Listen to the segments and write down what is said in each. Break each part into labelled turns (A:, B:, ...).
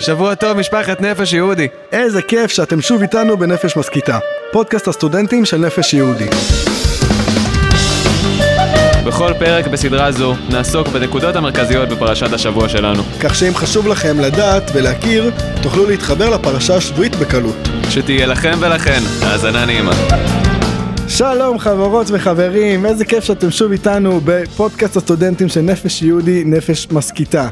A: שבוע טוב משפחת נפש יהודי.
B: איזה כיף שאתם שוב איתנו בנפש מסכיתה, פודקאסט הסטודנטים של נפש יהודי.
A: בכל פרק בסדרה זו נעסוק בנקודות המרכזיות בפרשת השבוע שלנו.
B: כך שאם חשוב לכם לדעת ולהכיר, תוכלו להתחבר לפרשה השבועית בקלות.
A: שתהיה לכם ולכן האזנה נעימה.
B: שלום חברות וחברים, איזה כיף שאתם שוב איתנו בפודקאסט הסטודנטים של נפש יהודי, נפש מסכיתה.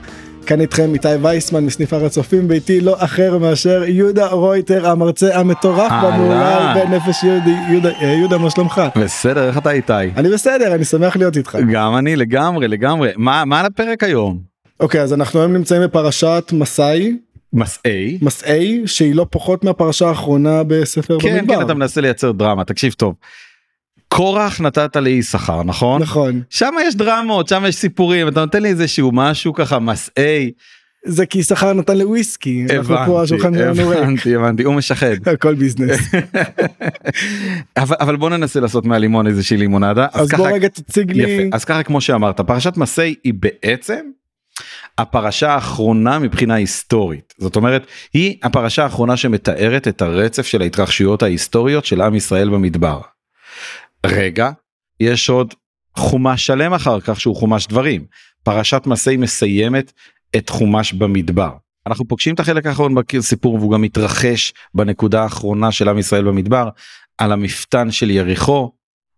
B: כאן איתכם איתי וייסמן מסניף הר הצופים ביתי לא אחר מאשר יהודה רויטר המרצה המטורף והמהולל בנפש יהודי. יהודה אה, יהודה מה שלומך?
C: בסדר איך אתה איתי?
B: אני בסדר אני שמח להיות איתך.
C: גם אני לגמרי לגמרי. מה מה על הפרק היום?
B: אוקיי אז אנחנו היום נמצאים בפרשת מסאי.
C: מסעי
B: מסעי שהיא לא פחות מהפרשה האחרונה בספר
C: כן
B: במדבר.
C: כן אתה מנסה לייצר דרמה. תקשיב טוב. קורח נתת ליששכר נכון?
B: נכון.
C: שם יש דרמות שם יש סיפורים אתה נותן לי איזשהו משהו ככה מסעי.
B: זה כי שכר נתן לוויסקי
C: הבנתי הבנתי הבנתי הוא משחד.
B: הכל ביזנס.
C: אבל אבל בוא ננסה לעשות מהלימון איזושהי לימונדה
B: אז בוא
C: ככה-
B: רגע תציג לי
C: יפה אז ככה כמו שאמרת פרשת מסעי היא בעצם הפרשה האחרונה מבחינה היסטורית. זאת אומרת היא הפרשה האחרונה שמתארת את הרצף של ההתרחשויות ההיסטוריות של עם ישראל במדבר. רגע יש עוד חומש שלם אחר כך שהוא חומש דברים פרשת מסעי מסיימת את חומש במדבר. אנחנו פוגשים את החלק האחרון בסיפור והוא גם מתרחש בנקודה האחרונה של עם ישראל במדבר על המפתן של יריחו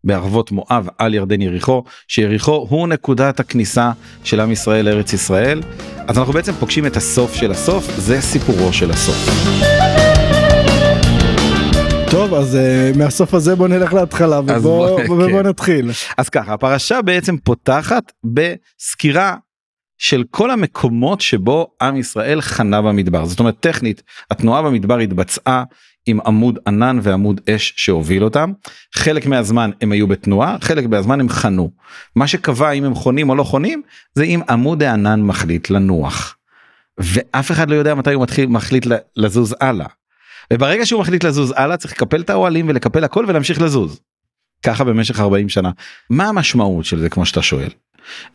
C: בערבות מואב על ירדן יריחו שיריחו הוא נקודת הכניסה של עם ישראל לארץ ישראל אז אנחנו בעצם פוגשים את הסוף של הסוף זה סיפורו של הסוף.
B: טוב אז אה, מהסוף הזה בוא נלך להתחלה ובוא
C: בוא-
B: ובוא
C: כן.
B: נתחיל
C: אז ככה הפרשה בעצם פותחת בסקירה של כל המקומות שבו עם ישראל חנה במדבר זאת אומרת טכנית התנועה במדבר התבצעה עם עמוד ענן ועמוד אש שהוביל אותם חלק מהזמן הם היו בתנועה חלק מהזמן הם חנו מה שקבע אם הם חונים או לא חונים זה אם עמוד הענן מחליט לנוח. ואף אחד לא יודע מתי הוא מתחיל מחליט לזוז הלאה. וברגע שהוא מחליט לזוז הלאה צריך לקפל את האוהלים ולקפל הכל ולהמשיך לזוז. ככה במשך 40 שנה. מה המשמעות של זה כמו שאתה שואל?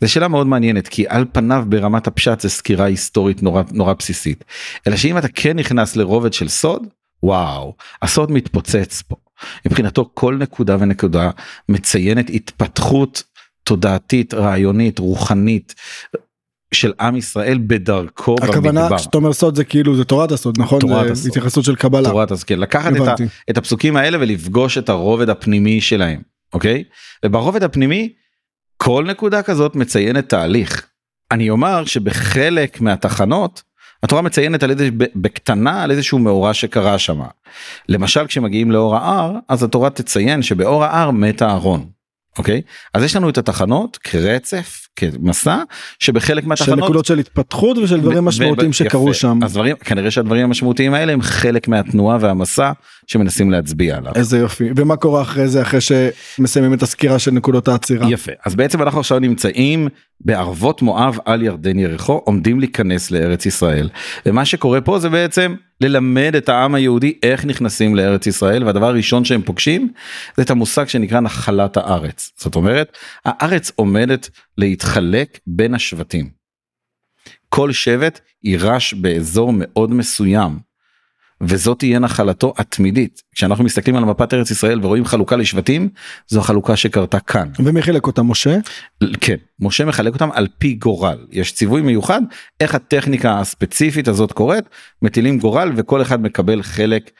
C: זו שאלה מאוד מעניינת כי על פניו ברמת הפשט זה סקירה היסטורית נורא נורא בסיסית. אלא שאם אתה כן נכנס לרובד של סוד וואו הסוד מתפוצץ פה. מבחינתו כל נקודה ונקודה מציינת התפתחות תודעתית רעיונית רוחנית של עם ישראל בדרכו
B: הכוונה
C: במדבר.
B: כשאתה אומר סוד זה כאילו זה תורת הסוד נכון
C: תורת הסוד.
B: התייחסות של קבלה
C: תורת אז כן לקחת את, ה. את הפסוקים האלה ולפגוש את הרובד הפנימי שלהם אוקיי וברובד הפנימי כל נקודה כזאת מציינת תהליך. אני אומר שבחלק מהתחנות התורה מציינת על איזה בקטנה על איזשהו מאורע שקרה שם. למשל כשמגיעים לאור ההר אז התורה תציין שבאור ההר מת אהרון. אוקיי אז יש לנו את התחנות כרצף כמסע שבחלק
B: של
C: מהתחנות
B: נקודות של התפתחות ושל דברים משמעותיים
C: יפה.
B: שקרו שם.
C: אז דברים כנראה שהדברים המשמעותיים האלה הם חלק מהתנועה והמסע שמנסים להצביע עליו.
B: איזה יופי. ומה קורה אחרי זה אחרי שמסיימים את הסקירה של נקודות העצירה?
C: יפה. אז בעצם אנחנו עכשיו נמצאים בערבות מואב על ירדן יריחו עומדים להיכנס לארץ ישראל. ומה שקורה פה זה בעצם ללמד את העם היהודי איך נכנסים לארץ ישראל והדבר הראשון שהם פוגשים זה את המושג שנקרא נחלת הארץ. זאת אומרת הארץ עומדת להתחלק בין השבטים. כל שבט יירש באזור מאוד מסוים וזאת תהיה נחלתו התמידית כשאנחנו מסתכלים על מפת ארץ ישראל ורואים חלוקה לשבטים זו החלוקה שקרתה כאן.
B: ומי חילק אותם משה
C: כן, משה מחלק אותם על פי גורל. יש ציווי מיוחד איך הטכניקה הספציפית הזאת קורית, מטילים גורל וכל אחד מקבל חלק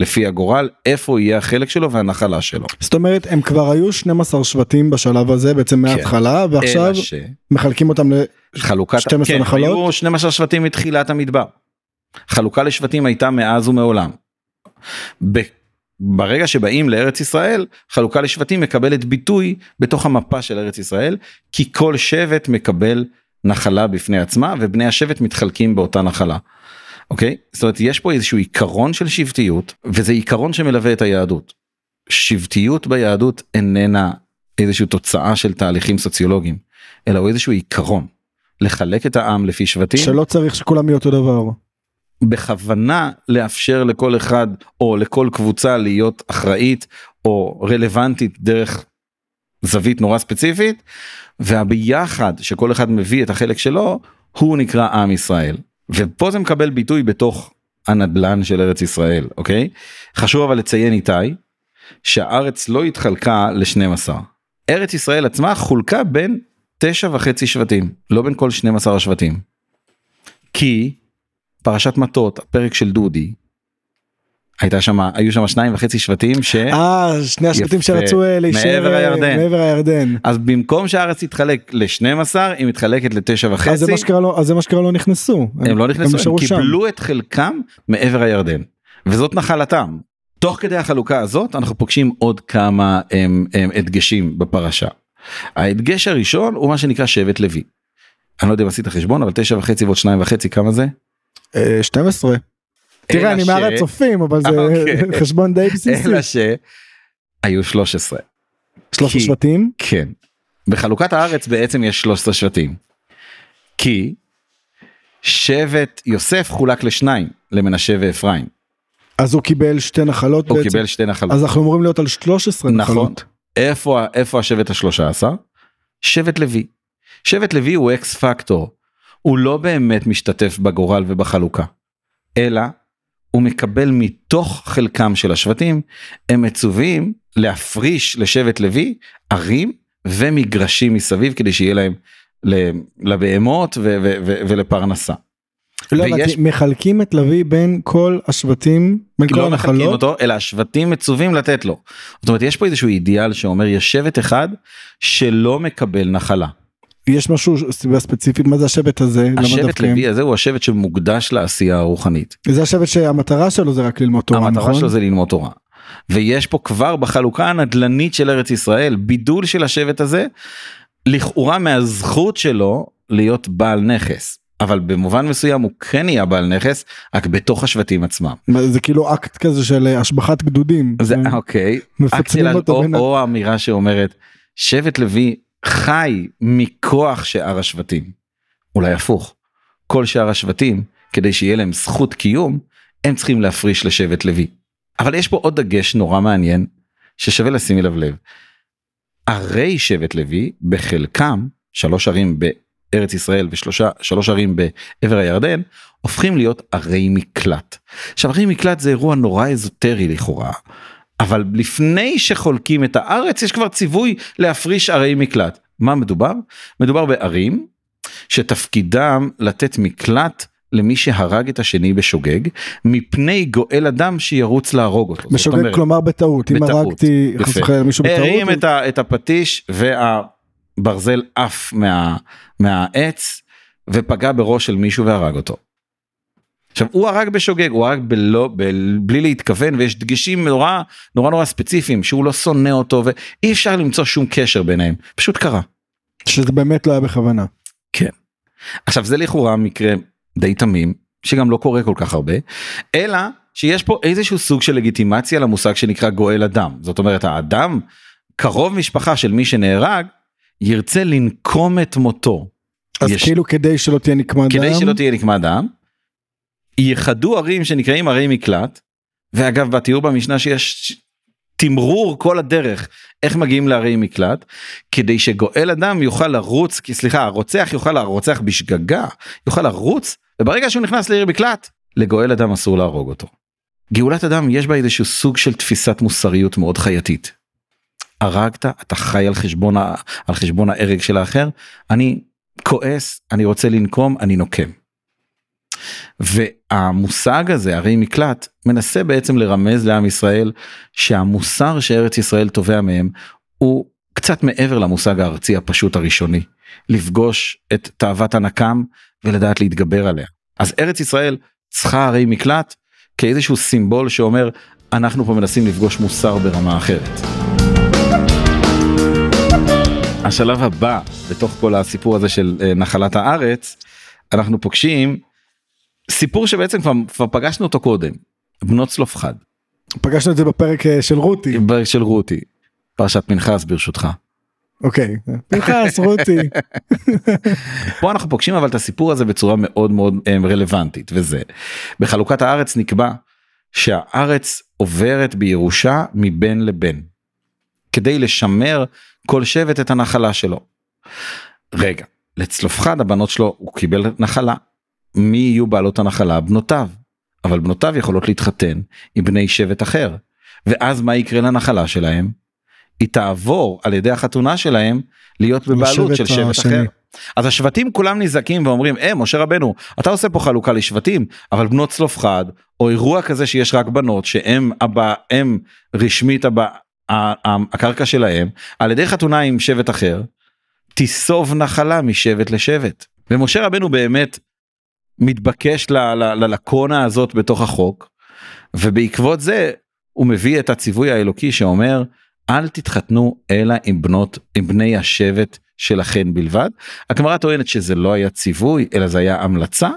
C: לפי הגורל, איפה יהיה החלק שלו והנחלה שלו.
B: זאת אומרת הם כבר היו 12 שבטים בשלב הזה בעצם מההתחלה ועכשיו
C: אלא ש...
B: מחלקים אותם
C: חלוקת...
B: 12
C: כן,
B: נחלות?
C: היו 12 שבטים מתחילת המדבר. חלוקה לשבטים הייתה מאז ומעולם. ב... ברגע שבאים לארץ ישראל חלוקה לשבטים מקבלת ביטוי בתוך המפה של ארץ ישראל כי כל שבט מקבל נחלה בפני עצמה ובני השבט מתחלקים באותה נחלה. אוקיי? זאת אומרת יש פה איזשהו עיקרון של שבטיות וזה עיקרון שמלווה את היהדות. שבטיות ביהדות איננה איזושהי תוצאה של תהליכים סוציולוגיים אלא הוא איזשהו עיקרון. לחלק את העם לפי שבטים
B: שלא צריך שכולם יהיו אותו דבר
C: בכוונה לאפשר לכל אחד או לכל קבוצה להיות אחראית או רלוונטית דרך זווית נורא ספציפית והביחד שכל אחד מביא את החלק שלו הוא נקרא עם ישראל. ופה זה מקבל ביטוי בתוך הנדלן של ארץ ישראל, אוקיי? חשוב אבל לציין איתי, שהארץ לא התחלקה ל-12. ארץ ישראל עצמה חולקה בין תשע וחצי שבטים, לא בין כל 12 השבטים. כי פרשת מטות, הפרק של דודי, הייתה שם, היו שם שניים וחצי שבטים ש...
B: אה, שני השבטים. שרצו אה, להישאר
C: מעבר
B: אה,
C: הירדן.
B: מעבר הירדן.
C: אז במקום שהארץ תתחלק ל-12 היא מתחלקת לתשע וחצי.
B: אז זה מה שקרה לו, אז זה מה שקרה לא נכנסו.
C: הם לא נכנסו, הם
B: שם.
C: קיבלו את חלקם מעבר הירדן. וזאת נחלתם. תוך כדי החלוקה הזאת אנחנו פוגשים עוד כמה הם, הם, הדגשים בפרשה. ההדגש הראשון הוא מה שנקרא שבט לוי. אני לא יודע אם עשית חשבון אבל תשע וחצי ועוד שניים וחצי כמה זה?
B: אה, 12. תראה,
C: אלא
B: אני מעל הצופים, אבל זה
C: אוקיי.
B: חשבון די בסיסי.
C: אלא שהיו 13.
B: שלושה
C: כי-
B: שבטים.
C: כן. בחלוקת הארץ בעצם יש 13 שבטים. כי שבט יוסף חולק לשניים, למנשה ואפרים.
B: אז הוא קיבל שתי נחלות
C: הוא
B: בעצם.
C: קיבל שתי נחלות.
B: אז אנחנו אמורים להיות על 13
C: נכון.
B: נחלות.
C: איפה, איפה השבט השלושה עשר? שבט לוי. שבט לוי הוא אקס פקטור. הוא לא באמת משתתף בגורל ובחלוקה. אלא הוא מקבל מתוך חלקם של השבטים, הם מצווים להפריש לשבט לוי ערים ומגרשים מסביב כדי שיהיה להם לבהמות ו- ו- ו- ולפרנסה.
B: לא
C: ויש-
B: מחלקים את לוי בין כל השבטים, בין כל
C: לא מחלקים
B: הנחלות.
C: אותו אלא השבטים מצווים לתת לו. זאת אומרת יש פה איזשהו אידיאל שאומר יש שבט אחד שלא מקבל נחלה.
B: יש משהו סיבה ספציפית מה זה השבט הזה?
C: השבט? לוי הזה הוא השבט שמוקדש לעשייה הרוחנית.
B: זה השבט שהמטרה שלו זה רק ללמוד תורה,
C: המטרה
B: נכון?
C: שלו זה ללמוד תורה. ויש פה כבר בחלוקה הנדל"נית של ארץ ישראל בידול של השבט הזה לכאורה מהזכות שלו להיות בעל נכס. אבל במובן מסוים הוא כן נהיה בעל נכס רק בתוך השבטים עצמם.
B: זה כאילו אקט כזה של אה, השבחת גדודים.
C: זה אוקיי.
B: מפצלים אותו
C: או, או האמירה שאומרת שבט לוי חי מכוח שאר השבטים. אולי הפוך. כל שאר השבטים כדי שיהיה להם זכות קיום הם צריכים להפריש לשבט לוי. אבל יש פה עוד דגש נורא מעניין ששווה לשים אליו לב. ערי שבט לוי בחלקם שלוש ערים בארץ ישראל ושלושה שלוש ערים בעבר הירדן הופכים להיות ערי מקלט. עכשיו ערי מקלט זה אירוע נורא אזוטרי לכאורה. אבל לפני שחולקים את הארץ יש כבר ציווי להפריש ערי מקלט. מה מדובר? מדובר בערים שתפקידם לתת מקלט למי שהרג את השני בשוגג מפני גואל אדם שירוץ להרוג אותו.
B: בשוגג
C: אומרת,
B: כלומר בטעות, אם
C: בטעות.
B: הרגתי חס. וחלילה מישהו בטעות,
C: הרים את, ה, את הפטיש והברזל עף מה, מהעץ ופגע בראש של מישהו והרג אותו. עכשיו הוא הרג בשוגג הוא הרג בלא, בלי להתכוון ויש דגשים נורא נורא נורא ספציפיים שהוא לא שונא אותו ואי אפשר למצוא שום קשר ביניהם פשוט קרה.
B: שזה באמת לא היה בכוונה.
C: עכשיו זה לכאורה מקרה די תמים שגם לא קורה כל כך הרבה אלא שיש פה איזשהו סוג של לגיטימציה למושג שנקרא גואל אדם זאת אומרת האדם קרוב משפחה של מי שנהרג ירצה לנקום את מותו.
B: אז
C: יש-
B: כאילו כדי שלא תהיה נקמת דם,
C: כדי שלא תהיה נקמת דם. ייחדו ערים שנקראים ערי מקלט ואגב בתיאור במשנה שיש תמרור כל הדרך איך מגיעים לערי מקלט כדי שגואל אדם יוכל לרוץ כי סליחה הרוצח יוכל הרוצח בשגגה יוכל לרוץ וברגע שהוא נכנס לעיר מקלט לגואל אדם אסור להרוג אותו. גאולת אדם יש בה איזשהו סוג של תפיסת מוסריות מאוד חייתית. הרגת אתה חי על חשבון ה- על חשבון ההרג של האחר אני כועס אני רוצה לנקום אני נוקם. והמושג הזה ערי מקלט מנסה בעצם לרמז לעם ישראל שהמוסר שארץ ישראל תובע מהם הוא קצת מעבר למושג הארצי הפשוט הראשוני לפגוש את תאוות הנקם ולדעת להתגבר עליה אז ארץ ישראל צריכה ערי מקלט כאיזשהו סימבול שאומר אנחנו פה מנסים לפגוש מוסר ברמה אחרת. השלב הבא בתוך כל הסיפור הזה של אה, נחלת הארץ אנחנו פוגשים סיפור שבעצם כבר, כבר פגשנו אותו קודם בנות צלופחד
B: פגשנו את זה בפרק אה, של רותי,
C: של רותי. פרשת פנחס ברשותך.
B: אוקיי, פנחס, רותי,
C: פה אנחנו פוגשים אבל את הסיפור הזה בצורה מאוד מאוד אה, רלוונטית וזה. בחלוקת הארץ נקבע שהארץ עוברת בירושה מבין לבין כדי לשמר כל שבט את הנחלה שלו. רגע לצלופחד הבנות שלו הוא קיבל נחלה מי יהיו בעלות הנחלה? בנותיו. אבל בנותיו יכולות להתחתן עם בני שבט אחר. ואז מה יקרה לנחלה שלהם? היא תעבור על ידי החתונה שלהם להיות בבעלות של שבט
B: השני.
C: אחר. אז השבטים כולם נזעקים ואומרים, אה, משה רבנו, אתה עושה פה חלוקה לשבטים, אבל בנות צלופחד, או אירוע כזה שיש רק בנות, שהם הבא, הם רשמית הבא, הקרקע שלהם, על ידי חתונה עם שבט אחר, תיסוב נחלה משבט לשבט. ומשה רבנו באמת מתבקש ללקונה הזאת בתוך החוק, ובעקבות זה הוא מביא את הציווי האלוקי שאומר, אל תתחתנו אלא עם בנות, עם בני השבט שלכן בלבד. הגמרא טוענת שזה לא היה ציווי, אלא זה היה המלצה.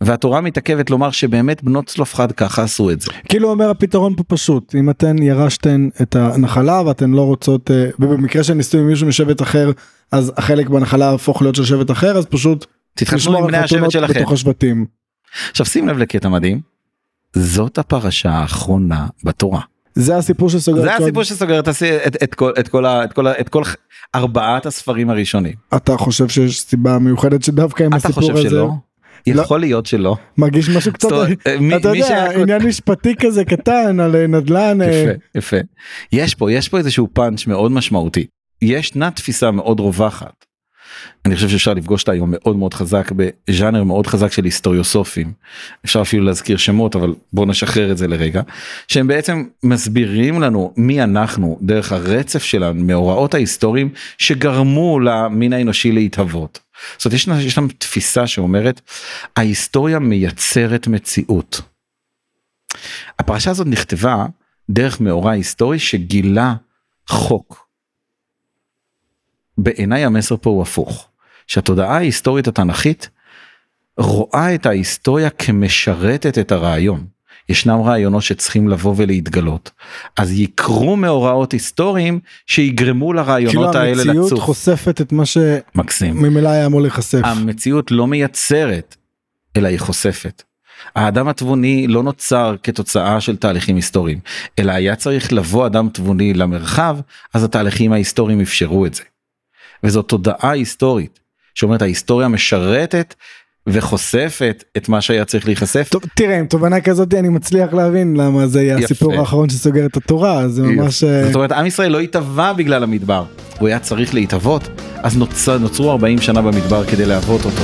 C: והתורה מתעכבת לומר שבאמת בנות צלופחד ככה עשו את זה.
B: כאילו אומר הפתרון פה פשוט אם אתן ירשתן את הנחלה ואתן לא רוצות אה, ובמקרה של נישואים עם מישהו משבט אחר אז החלק בנחלה יהפוך להיות של שבט אחר אז פשוט לשמור
C: עם
B: על
C: בני השבט שלכם.
B: בתוך השבטים.
C: עכשיו שים לב לקטע מדהים. זאת הפרשה האחרונה בתורה.
B: זה הסיפור שסוגר
C: זה
B: את כל-
C: הסיפור שסוגר את, את, את, כל, את, כל, ה- את, כל, ה- את כל ארבעת הספרים הראשונים.
B: אתה חושב שיש סיבה מיוחדת שדווקא עם
C: אתה
B: הסיפור
C: חושב
B: הזה
C: שלא?
B: לא.
C: יכול להיות שלא.
B: מרגיש משהו קצת
C: אה,
B: אתה יודע עניין משפטי כזה קטן על אה, נדל"ן אה,
C: יפה יפה. יש פה יש פה איזשהו פאנץ' מאוד משמעותי. ישנה תפיסה מאוד רווחת. אני חושב שאפשר לפגוש אותה היום מאוד מאוד חזק בז'אנר מאוד חזק של היסטוריוסופים. אפשר אפילו להזכיר שמות אבל בוא נשחרר את זה לרגע. שהם בעצם מסבירים לנו מי אנחנו דרך הרצף שלנו מאורעות ההיסטוריים שגרמו למין האנושי להתהוות. זאת אומרת יש, יש לנו תפיסה שאומרת ההיסטוריה מייצרת מציאות. הפרשה הזאת נכתבה דרך מאורע היסטורי שגילה חוק. בעיניי המסר פה הוא הפוך, שהתודעה ההיסטורית התנ"כית רואה את ההיסטוריה כמשרתת את הרעיון. ישנם רעיונות שצריכים לבוא ולהתגלות, אז יקרו מאורעות היסטוריים שיגרמו
B: כאילו
C: לרעיונות האלה
B: המציאות
C: לצוף.
B: חושפת את מה
C: מקסים.
B: שממילא היה אמור להיחשף.
C: המציאות לא מייצרת, אלא היא חושפת. האדם התבוני לא נוצר כתוצאה של תהליכים היסטוריים, אלא היה צריך לבוא אדם תבוני למרחב, אז התהליכים ההיסטוריים אפשרו את זה. וזו תודעה היסטורית, שאומרת ההיסטוריה משרתת וחושפת את מה שהיה צריך להיחשף.
B: טוב, תראה עם תובנה כזאת אני מצליח להבין למה זה יהיה
C: יפה.
B: הסיפור האחרון שסוגר את התורה זה ממש אה,
C: זאת אומרת עם ישראל לא התהווה בגלל המדבר, הוא היה צריך להתהוות, אז נוצר, נוצרו 40 שנה במדבר כדי להוות אותו.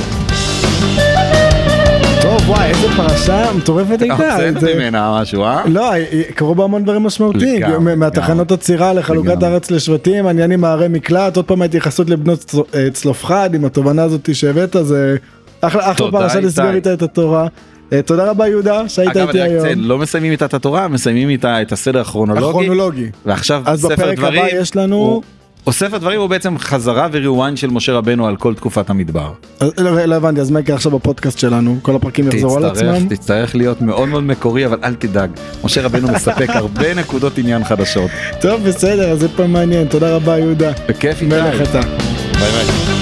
B: וואי איזה פרשה מטורפת הייתה.
C: הוצאת ממנה משהו, אה?
B: לא, קרו בה המון דברים משמעותיים, מהתחנות עצירה לחלוקת. הארץ לשבטים, העניין עם הערי מקלט, עוד פעם ההתייחסות לבנות אה, צלופחד, עם התובנה הזאת שהבאת, זה אחלה פרשה. לסגור איתה את התורה. אה, תודה רבה יהודה שהיית
C: אגב,
B: איתי היום.
C: לא מסיימים איתה את התורה, מסיימים איתה את הסדר הכרונולוגי,
B: הכרונולוגי.
C: ועכשיו
B: אז
C: ספר
B: בפרק
C: דברים,
B: הבא יש לנו,
C: הוא- או ספר דברים הוא בעצם חזרה ו rewind של משה רבנו על כל תקופת המדבר.
B: אז לא לא הבנתי, אז מה יקרה עכשיו בפודקאסט שלנו? כל הפרקים יחזרו על עצמם?
C: תצטרך להיות מאוד מאוד מקורי, אבל אל תדאג, משה רבנו מספק הרבה נקודות עניין חדשות.
B: טוב בסדר, אז זה גם מעניין, תודה רבה יהודה.
C: בכיף איתי. ביי ביי.